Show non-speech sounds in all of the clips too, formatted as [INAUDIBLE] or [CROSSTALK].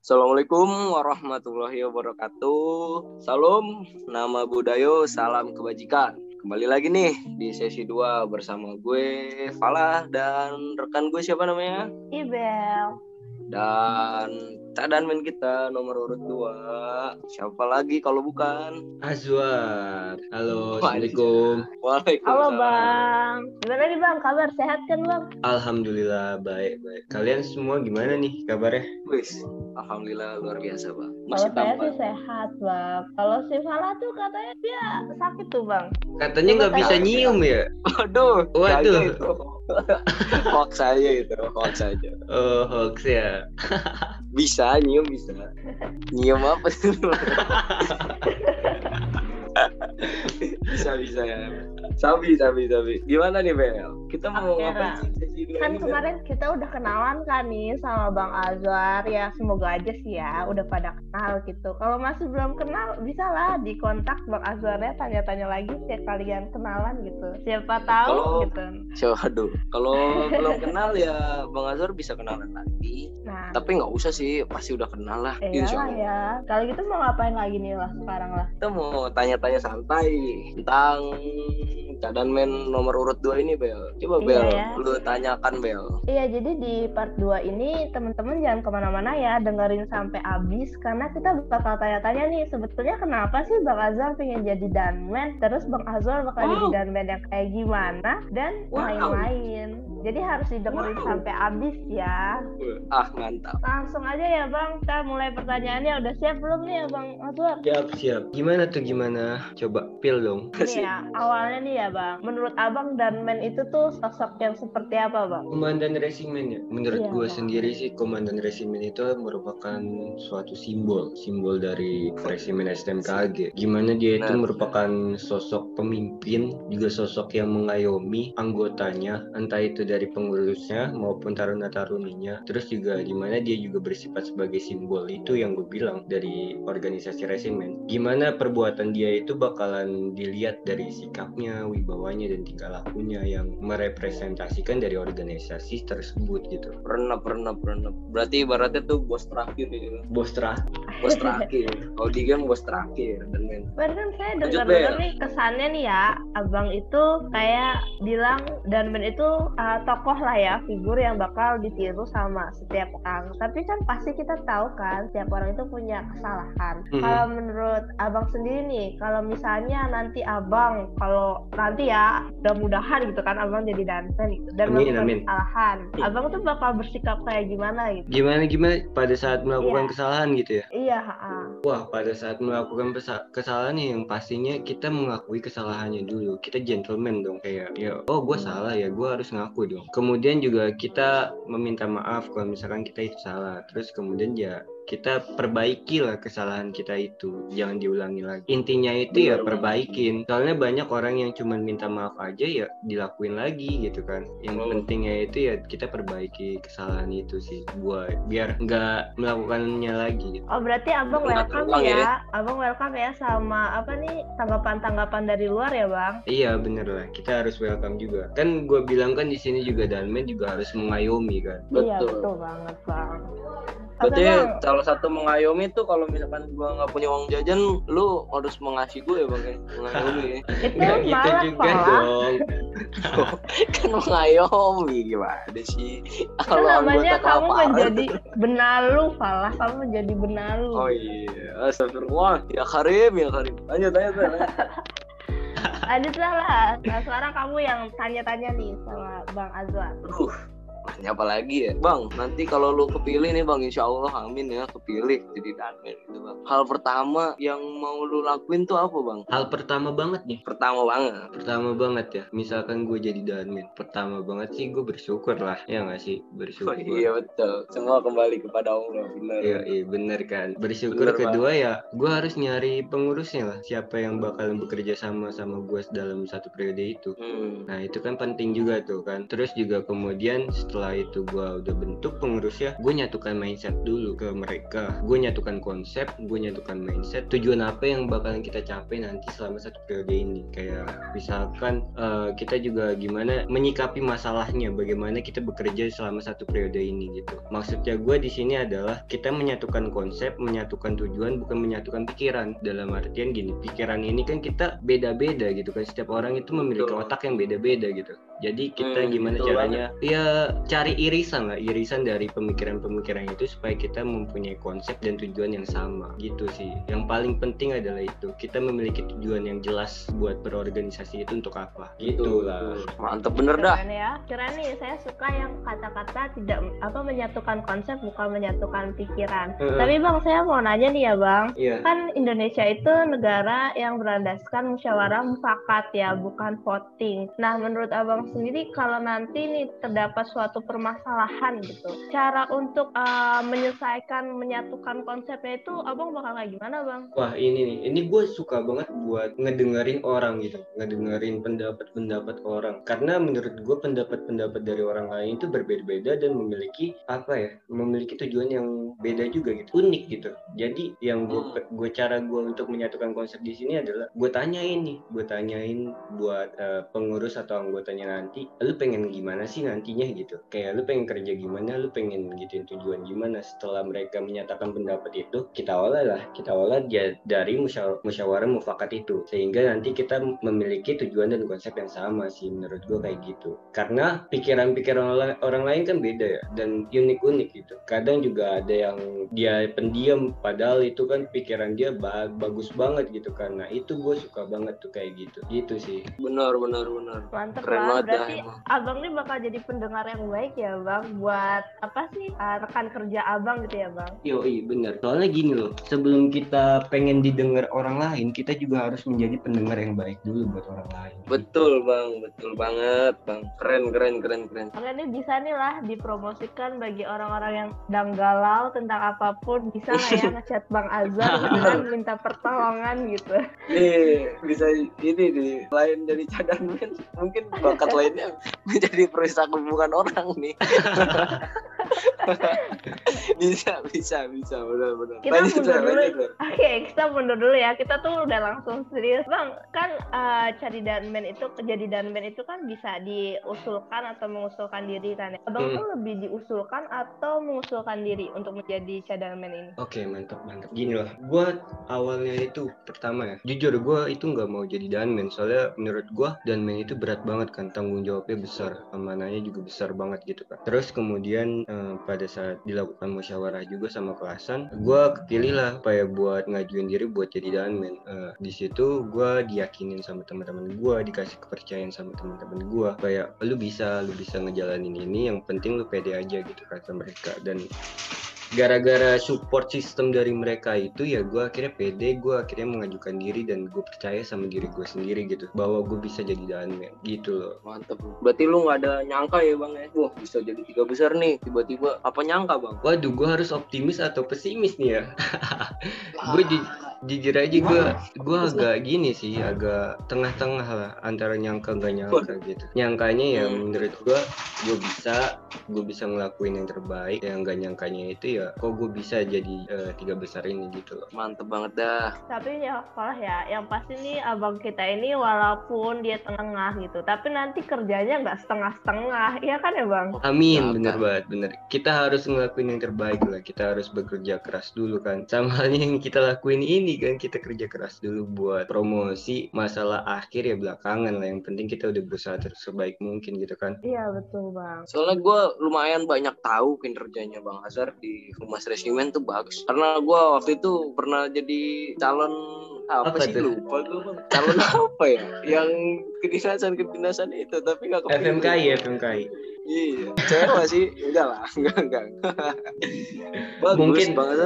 Assalamualaikum warahmatullahi wabarakatuh. Salam, nama Budayo, salam kebajikan. Kembali lagi nih di sesi 2 bersama gue Falah dan rekan gue siapa namanya? Ibel. Dan cadanmen kita nomor urut 2. Siapa lagi kalau bukan? Azwar. Halo, Assalamualaikum. Waalaikumsalam. Halo Bang. Gimana nih Bang? Kabar sehat kan Bang? Alhamdulillah baik baik. Kalian semua gimana nih kabarnya? Wis, alhamdulillah luar biasa, Bang. Kalau Masih saya tampan. sih sehat Bang. Kalau si Fala tuh katanya dia sakit tuh Bang. Katanya nggak bisa nyium ya? [LAUGHS] Waduh, Waduh. [LAUGHS] hoax aja itu, hoax aja. Oh hoax ya. [LAUGHS] Bisa nyium bisa. Nyium apa sih? [LAUGHS] bisa bisa ya. Sabi sabi sabi. Gimana nih Bel? Kita mau ngapain Ra. sih Kan kemarin kita udah kenalan kan nih sama Bang Azwar ya semoga aja sih ya udah pada kenal gitu. Kalau masih belum kenal bisa lah dikontak Bang Azwarnya tanya-tanya lagi setiap kalian kenalan gitu. Siapa tahu Kalau- gitu. Aduh. Kalau belum kenal ya Bang Azhar bisa kenalan lagi. Nah, Tapi nggak usah sih, pasti udah kenal lah. eh Insya lah Allah. ya. Kalau gitu mau ngapain lagi nih lah sekarang lah. Kita mau tanya-tanya santai tentang keadaan men nomor urut 2 ini Bel. Coba Iya, Bel, ya. lu tanyakan Bel. Iya, jadi di part 2 ini teman-teman jangan ke mana-mana ya, dengerin sampai habis karena kita bakal tanya-tanya nih sebetulnya kenapa sih Bang Azwar pengen jadi danman, terus Bang Azwar bakal Wow. jadi danman yang kayak gimana dan Wow. Jadi harus didengerin Wow. sampai habis ya. Ah, mantap. Langsung aja ya Bang, kita mulai pertanyaannya. Udah siap belum nih ya Bang Azwar? Siap siap. Gimana tuh gimana? Coba pil dong. [LAUGHS] Ini ya, awalnya nih ya Bang. Menurut Abang danman itu tuh sosok yang seperti apa Bang? Komandan resimen ya. Menurut Iya, gue sendiri sih komandan resimen itu merupakan suatu simbol, simbol dari resimen STMKG. Gimana dia itu Benar. merupakan sosok pemimpin, juga sosok yang mengayomi anggotanya, entah itu dari pengurusnya maupun taruna-taruninya. Terus juga gimana dia juga bersifat sebagai simbol itu yang gue bilang dari organisasi resimen. Gimana perbuatan dia itu bakalan dilihat dari sikapnya, wibawanya dan tingkah lakunya yang merepresentasikan dari organisasi tersebut gitu. Pernah, pernah, pernah. Berarti ibaratnya tuh bos terakhir gitu. Bos terah Bos [LAUGHS] terakhir. Kalau di game bos terakhir dan men. Kan saya Lanjut, dengar-dengar Bel. nih kesannya nih ya, abang itu kayak bilang Danman itu uh, tokoh lah ya, figur yang bakal ditiru sama setiap orang. Tapi kan pasti kita tahu kan, setiap orang itu punya kesalahan. Mhm. Kalau menurut abang sendiri nih, kalau misalnya nanti abang, kalau nanti ya, mudah-mudahan gitu kan, abang jadi dancer gitu, dan Amin, melakukan amin. kesalahan, Iya. abang tuh bakal bersikap kayak gimana gitu? Gimana gimana pada saat melakukan Iya. kesalahan gitu ya? Iya, ha-ha. Wah, pada saat melakukan kesalahan yang pastinya kita mengakui kesalahannya dulu. Kita gentleman dong kayak ya, oh gue salah ya, gue harus ngaku dong. Kemudian juga kita meminta maaf kalau misalkan kita itu salah. Terus kemudian ya kita perbaiki lah kesalahan kita itu, jangan diulangi lagi. Intinya itu ya perbaikin. Soalnya banyak orang yang cuma minta maaf aja ya dilakuin lagi gitu kan. Yang Oh. pentingnya itu ya kita perbaiki kesalahan itu sih, buat biar nggak melakukannya lagi. Gitu. Oh berarti abang welcome ya. ya. abang welcome ya sama apa nih tanggapan-tanggapan dari luar ya bang? Iya bener lah, kita harus welcome juga. Kan gue bilang kan di sini juga Danmen juga harus mengayomi kan. Iya Betul. betul banget bang. Berarti salah satu mengayomi tuh kalau misalkan gua nggak punya uang jajan, lu harus mengasih gue ya bang ya. Mengayomi ya. [LAUGHS] itu Nggak gitu malah juga malah dong. [LAUGHS] kan mengayomi gimana sih? Kalau namanya kamu kelaparan. menjadi benalu falah kamu menjadi benalu. Oh iya, astagfirullah. Ya Karim, ya Karim. Lanjut, lanjut, lanjut. Lanjut lah. Nah, sekarang kamu yang tanya-tanya nih sama bang Azwar. Aduh, nanya apa lagi ya? Bang, nanti kalau lu kepilih nih bang, insya Allah amin ya, kepilih jadi danmen gitu bang. Hal pertama yang mau lu lakuin tuh apa bang? Hal pertama banget nih, Pertama banget. pertama banget ya. Misalkan gue jadi Danmen, pertama banget sih gue bersyukur lah, ya nggak sih Oh, bersyukur. iya betul. Semua kembali kepada Allah, benar. Iya, iya bener kan. Bersyukur Bener kedua ya, gue harus nyari pengurusnya lah. Siapa yang bakal bekerja sama sama gue dalam satu periode itu. Hmm. Nah itu kan penting juga tuh kan. Terus juga kemudian setelah setelah itu gue udah bentuk pengurusnya gue nyatukan mindset dulu ke mereka. Gue nyatukan konsep gue nyatukan mindset. Tujuan apa yang bakalan kita capai nanti selama satu periode ini? Kayak misalkan uh, kita juga gimana menyikapi masalahnya bagaimana kita bekerja selama satu periode ini gitu. Maksudnya gue di sini adalah kita menyatukan konsep menyatukan tujuan bukan menyatukan pikiran. Dalam artian gini pikiran ini kan kita beda-beda gitu kan. Setiap orang itu memiliki otak yang beda-beda gitu. Jadi kita hmm, gimana caranya? banget. ya cari irisan lah, irisan dari pemikiran-pemikiran itu supaya kita mempunyai konsep dan tujuan yang sama gitu sih. Yang paling penting adalah itu kita memiliki tujuan yang jelas buat berorganisasi itu untuk apa. Gitu lah. Mantep bener dah. Keren ya. Keren nih saya suka yang kata-kata tidak apa menyatukan konsep bukan menyatukan pikiran. Uh -uh. Tapi Bang saya mau nanya nih ya Bang. Yeah. Kan Indonesia itu negara yang berlandaskan musyawarah mufakat ya, bukan voting. Nah, menurut Abang sendiri kalau nanti nih terdapat suatu permasalahan gitu. Cara untuk uh, menyelesaikan menyatukan konsepnya itu abang bakal kayak gimana bang? Wah ini nih. Ini gue suka banget buat ngedengerin orang gitu. Ngedengerin pendapat-pendapat orang. Karena menurut gue pendapat-pendapat dari orang lain itu berbeda-beda dan memiliki apa ya memiliki tujuan yang beda juga gitu. Unik gitu. Jadi yang gue gue cara gue untuk menyatukan konsep di sini adalah gue tanyain nih. Gue tanyain buat uh, pengurus atau anggotanya nanti lu pengen gimana sih nantinya? gitu kayak lu pengen kerja gimana lu pengen gituin tujuan gimana. Setelah mereka menyatakan pendapat itu kita olah lah. Kita olah dia dari musyawarah mufakat itu. Sehingga nanti kita memiliki tujuan dan konsep yang sama sih menurut gua kayak gitu. Karena pikiran-pikiran orang lain kan beda ya dan unik-unik gitu. Kadang juga ada yang dia pendiam padahal itu kan pikiran dia bagus banget gitu. Karena itu gue suka banget tuh kayak gitu. Gitu sih. Benar benar benar. Mantep Keren lah. berarti abang ini bakal jadi pendengar yang baik ya bang buat apa sih uh, rekan kerja abang gitu ya bang? Yo iya bener. Soalnya gini loh sebelum kita pengen didengar orang lain kita juga harus menjadi pendengar yang baik dulu buat orang lain. Betul bang. Betul banget bang. Keren keren keren keren. Ini bisa nih lah dipromosikan bagi orang-orang yang sedang galau tentang apa pun. Bisa nggak ya [LAUGHS] ngechat bang Azhar dan [LAUGHS] minta pertolongan gitu. Eh bisa ini di lain dari cadangan. Mungkin bakat lainnya menjadi perusak hubungan orang nih [LAUGHS] [LAUGHS] [LAUGHS] bisa bisa bisa. Benar benar. Kita lanjut mundur dulu. oke okay, kita mundur dulu ya. Kita tuh udah langsung serius. Bang kan uh, cari danmen itu jadi danmen itu kan bisa diusulkan atau mengusulkan diri kan ya? Abang hmm. tuh lebih diusulkan atau mengusulkan diri untuk menjadi cadanmen ini? Oke okay, mantap mantap. Gini lah. Gue awalnya itu pertama ya jujur gue itu nggak mau jadi danmen soalnya menurut gue danmen itu berat banget kan. Tanggung jawabnya besar amanahnya juga besar banget gitu kan. Terus kemudian uh, pada saat dilakukan musyawarah juga sama kelasan gue kepilih lah kayak buat ngajuin diri buat jadi danmen uh, di situ gue diyakinin sama teman-teman gue dikasih kepercayaan sama teman-teman gue kayak lu bisa lu bisa ngejalanin ini yang penting lu pede aja gitu kata mereka. Dan gara-gara support sistem dari mereka itu ya gue akhirnya pede gue akhirnya mengajukan diri dan gue percaya sama diri gue sendiri gitu. Bahwa gue bisa jadi danmen gitu loh. Mantep. Berarti lu nggak ada nyangka ya bang ya? Wah bisa jadi tiga besar nih tiba-tiba. Apa nyangka bang? Waduh gue harus optimis atau pesimis nih ya? [LAUGHS] Gue di jujur aja gue gue agak gini sih agak tengah-tengah lah antara nyangka gak nyangka gitu. Nyangkanya ya hmm. menurut gue gue bisa gue bisa ngelakuin yang terbaik. Yang gak nyangkanya itu ya kok gue bisa jadi uh, tiga besar ini gitu loh. Mantep banget dah. Tapi ya salah ya. Yang pasti nih abang kita ini walaupun dia tengah gitu tapi nanti kerjanya nggak setengah-setengah. Iya kan ya bang? Amin nah, bener banget bener. Kita harus ngelakuin yang terbaik lah. Kita harus bekerja keras dulu kan. Sama halnya [LAUGHS] yang kita lakuin ini ini kan kita kerja keras dulu buat promosi masalah akhir ya belakangan lah. Yang penting kita udah berusaha terbaik mungkin gitu kan. Iya betul bang. Soalnya gue lumayan banyak tahu kinerjanya bang Azhar di Humas Resimen tuh bagus. Karena gue waktu itu pernah jadi calon apa, apa sih tuh? lupa gue calon [LAUGHS] apa ya? Yang kedinasan kedinasan itu tapi nggak FMKI FMKI Iya, cewek sih enggak lah, [LAUGHS] enggak enggak. bagus, mungkin banget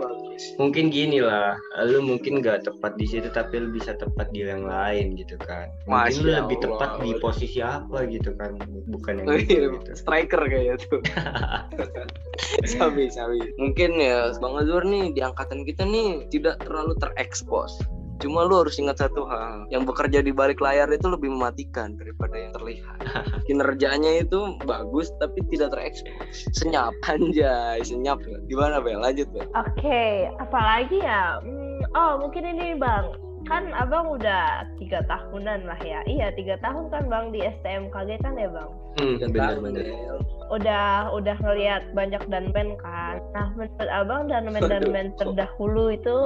bagus. Mungkin gini lah, lu mungkin nggak tepat di situ tapi lu bisa tepat di yang lain gitu kan. Mungkin Masya lu lebih Allah. tepat di posisi apa gitu kan, bukan yang oh, gitu, iya, gitu. Striker kayaknya tuh. [LAUGHS] sabi sabi. Mungkin ya Bang Azur nih di angkatan kita nih tidak terlalu terekspos Cuma lu harus ingat satu hal, yang bekerja di balik layar itu lebih mematikan daripada yang terlihat. [LAUGHS] Kinerjanya itu bagus tapi tidak terekspos. Senyap [LAUGHS] anjay, senyap. Gimana Bel? Lanjut Bel. Oke, apalagi ya? Hmm, oh mungkin ini bang, kan abang udah tiga tahunan lah ya. Iya tiga tahun kan bang di STMKG kan ya bang. Hmm, benar-benar. Bel. Udah udah ngelihat banyak danmen kan. Nah menurut abang danmen danmen Waduh. terdahulu itu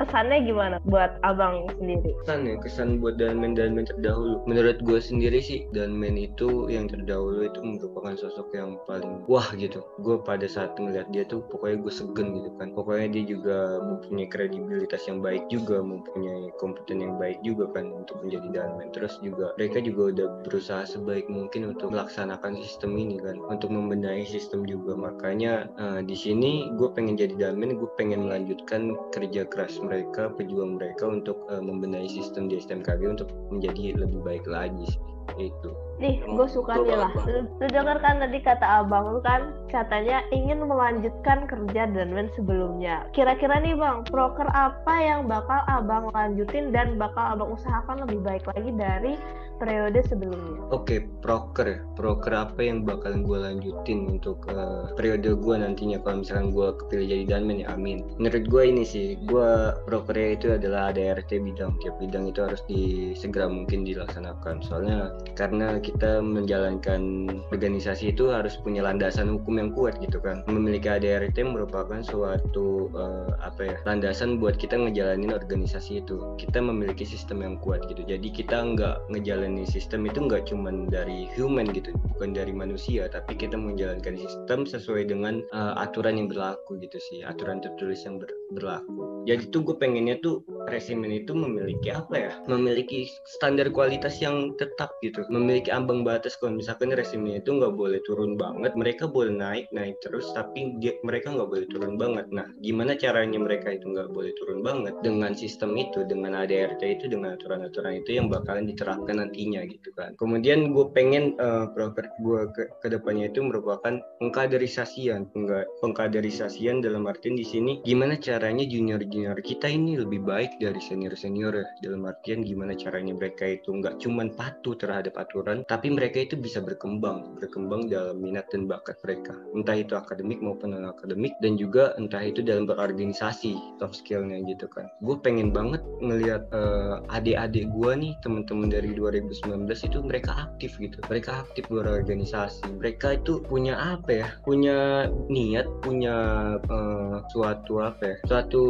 kesannya gimana buat abang sendiri? kesan ya kesan buat Danman terdahulu. Menurut gue sendiri sih Danman itu yang terdahulu itu merupakan sosok yang paling wah gitu. Gue pada saat ngeliat dia tuh pokoknya gue segen gitu kan. Pokoknya dia juga mempunyai kredibilitas yang baik juga mempunyai kompeten yang baik juga kan untuk menjadi Danman terus juga mereka juga udah berusaha sebaik mungkin untuk melaksanakan sistem ini kan. Untuk membenahi sistem juga. Makanya eh, di sini gue pengen jadi Danman gue pengen melanjutkan kerja keras mereka pejuang mereka untuk eh, membenahi sistem di STMKG untuk menjadi lebih baik lagi sih. Itu Nih, gue suka nih lah. Lu, lu denger kan tadi kata abang lu kan, katanya ingin melanjutkan kerja Danmen sebelumnya. Kira-kira nih bang, proker apa yang bakal abang lanjutin dan bakal abang usahakan lebih baik lagi dari periode sebelumnya? Oke, proker ya. Proker apa yang bakalan gue lanjutin untuk eh, periode gue nantinya kalau misalkan gue kepilih jadi danmen ya amin. Menurut gue ini sih, gue prokernya itu adalah ADRT bidang. Tiap bidang itu harus disegera mungkin dilaksanakan. Soalnya karena kita menjalankan organisasi itu harus punya landasan hukum yang kuat gitu kan. Memiliki ADRT merupakan suatu eh, apa ya landasan buat kita ngejalanin organisasi itu. Kita memiliki sistem yang kuat gitu. Jadi kita nggak ngejalanin sistem itu nggak cuman dari human gitu, bukan dari manusia, tapi kita menjalankan sistem sesuai dengan eh, aturan yang berlaku gitu sih, aturan tertulis yang ber- berlaku. Jadi tuh gue pengennya tuh resimen itu memiliki apa ya? Memiliki standar kualitas yang tetap gitu, memiliki ambang batas kalau misalkan resimen itu nggak boleh turun banget, mereka boleh naik naik terus, tapi dia, mereka nggak boleh turun banget. Nah, gimana caranya mereka itu nggak boleh turun banget dengan sistem itu, dengan ADRT itu, dengan aturan-aturan itu yang bakalan diterapkan nantinya gitu kan. Kemudian gue pengen uh, proker gue ke ke depannya itu merupakan pengkaderisasian, pengkaderisasian dalam artian di sini gimana caranya junior-junior kita ini lebih baik dari senior-senior ya. dalam artian gimana caranya mereka itu nggak cuman patuh terhadap aturan, tapi mereka itu bisa berkembang, berkembang dalam minat dan bakat mereka, entah itu akademik maupun non akademik dan juga entah itu dalam berorganisasi soft skillnya gitu kan. Gue pengen banget ngelihat eh, adik-adik gue nih teman-teman dari 2019 itu mereka aktif gitu, mereka aktif berorganisasi, mereka itu punya apa ya, punya niat, punya eh, suatu apa ya, suatu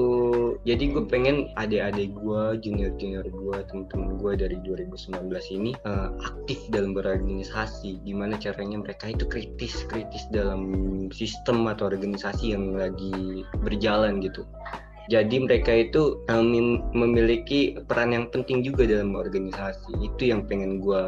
jadi gue pengen adik-adik gue, junior-junior gue, teman-teman gue dari 2019 ini eh, aktif dalam berorganisasi. Gimana caranya mereka itu kritis, kritis dalam sistem atau organisasi yang lagi berjalan gitu. Jadi mereka itu mem- memiliki peran yang penting juga dalam organisasi. Itu yang pengen gue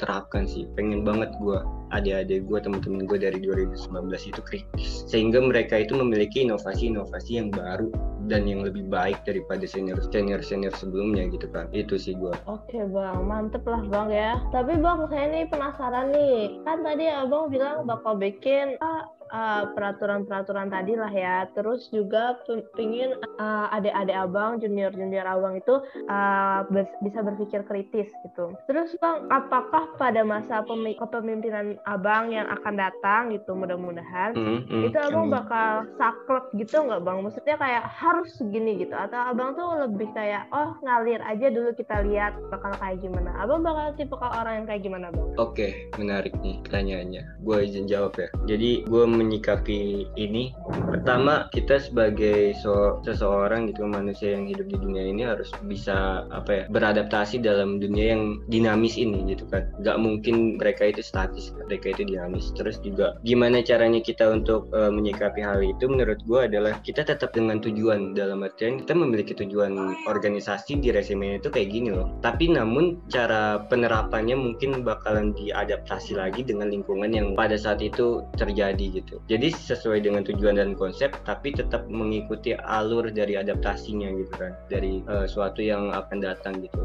terapkan sih. Pengen banget gue adik-adik gue, teman-teman gue dari 2019 itu kritis. Sehingga mereka itu memiliki inovasi-inovasi yang baru dan yang lebih baik daripada senior senior senior sebelumnya gitu kan itu sih gue Oke bang, mantep lah bang ya. Tapi bang, saya nih penasaran nih. Kan tadi abang bilang bakal bikin ah, ah, peraturan-peraturan tadi lah ya. Terus juga pingin ah, adik-adik abang, junior-junior abang itu ah, bers- bisa berpikir kritis gitu. Terus bang, apakah pada masa pemi- kepemimpinan abang yang akan datang gitu, mudah-mudahan Hmm, hmm, itu abang bakal saklek gitu nggak bang? Maksudnya kayak harus segini gitu? Atau abang tuh lebih kayak oh ngalir aja dulu kita lihat bakal kayak gimana? Abang bakal tipe orang yang kayak gimana bang? Oke, menarik nih pertanyaannya. Gue izin jawab ya. Jadi gue menyikapi ini. Pertama, kita sebagai so- seseorang gitu manusia yang hidup di dunia ini harus bisa apa ya beradaptasi dalam dunia yang dinamis ini gitu kan. Gak mungkin mereka itu statis, mereka itu dinamis. Terus juga gimana caranya kita untuk eh, menyikapi hal itu? Menurut gue adalah kita tetap dengan tujuan dalam artian kita memiliki tujuan organisasi di resume itu kayak gini loh. Tapi namun cara penerapannya mungkin bakalan diadaptasi lagi dengan lingkungan yang pada saat itu terjadi gitu. Jadi sesuai dengan tujuan dan konsep tapi tetap mengikuti alur dari adaptasinya gitu kan. Dari uh, suatu yang akan datang gitu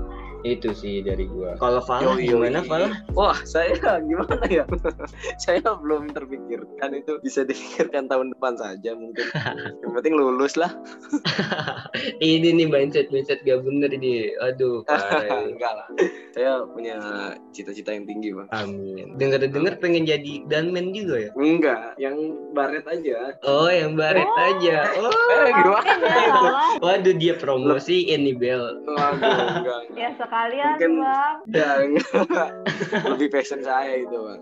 itu sih dari gua kalau Falah gimana. Falah Wah, saya [LAUGHS] gimana ya? [LAUGHS] saya belum terpikirkan itu bisa dipikirkan tahun depan saja mungkin. [LAUGHS] Yang penting lulus lah. ini nih mindset mindset gak bener ini aduh. Enggak lah. Saya punya cita-cita yang tinggi, Bang. amin dengar dengar pengen jadi gunman juga ya Enggak, yang baret aja. oh yang baret Oh. aja oh Eh, gimana? Waduh dia promosiin nih Bel Waduh, enggak. enggak. Ya sekalian Mungkin- bang. [LAUGHS] Ya. Lebih passion saya itu, Bang.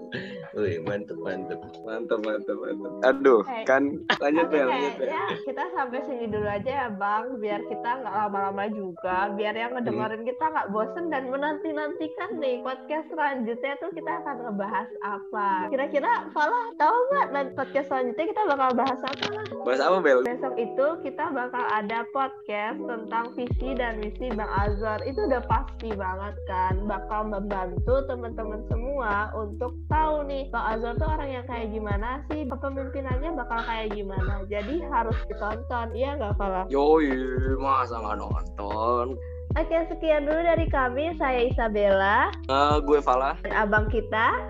Wih, mantep mantep Mantap, mantap, mantap. Aduh, Eh, kan lanjut Bel, lanjut Bel. kayaknya kita sampai sini dulu aja ya bang, biar kita nggak lama-lama juga, biar yang ngedengerin kita nggak bosen dan menanti-nantikan nih podcast selanjutnya tuh kita akan ngebahas apa. Kira-kira Falah tahu nggak dan podcast selanjutnya kita bakal bahas apa lah? Bahas apa, Bel? Besok itu kita bakal ada podcast tentang visi dan misi Bang Azhar. Itu udah pasti banget kan, bakal membantu teman-teman semua untuk tahu nih Bang Azhar tuh orang yang kayak gimana sih, kepemimpinannya bakal kayak gimana. Jadi harus ditonton, iya nggak Falah? Yoi, masa nggak nonton? Oke, sekian dulu dari kami. Saya Isabella Eh, gue Falah. dan abang kita.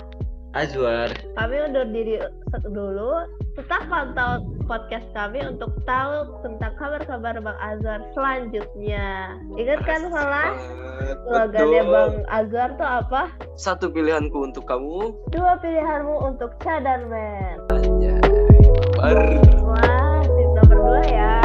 Azwar Kami undur diri dulu. Tetap pantau podcast kami untuk tahu tentang kabar-kabar Bang Azhar selanjutnya. Ingat kan? Banget, Slogannya. Bang Azhar tuh apa? Satu pilihanku untuk kamu. Dua pilihanmu untuk cadar men. Anjay. Wah, nomor dua ya.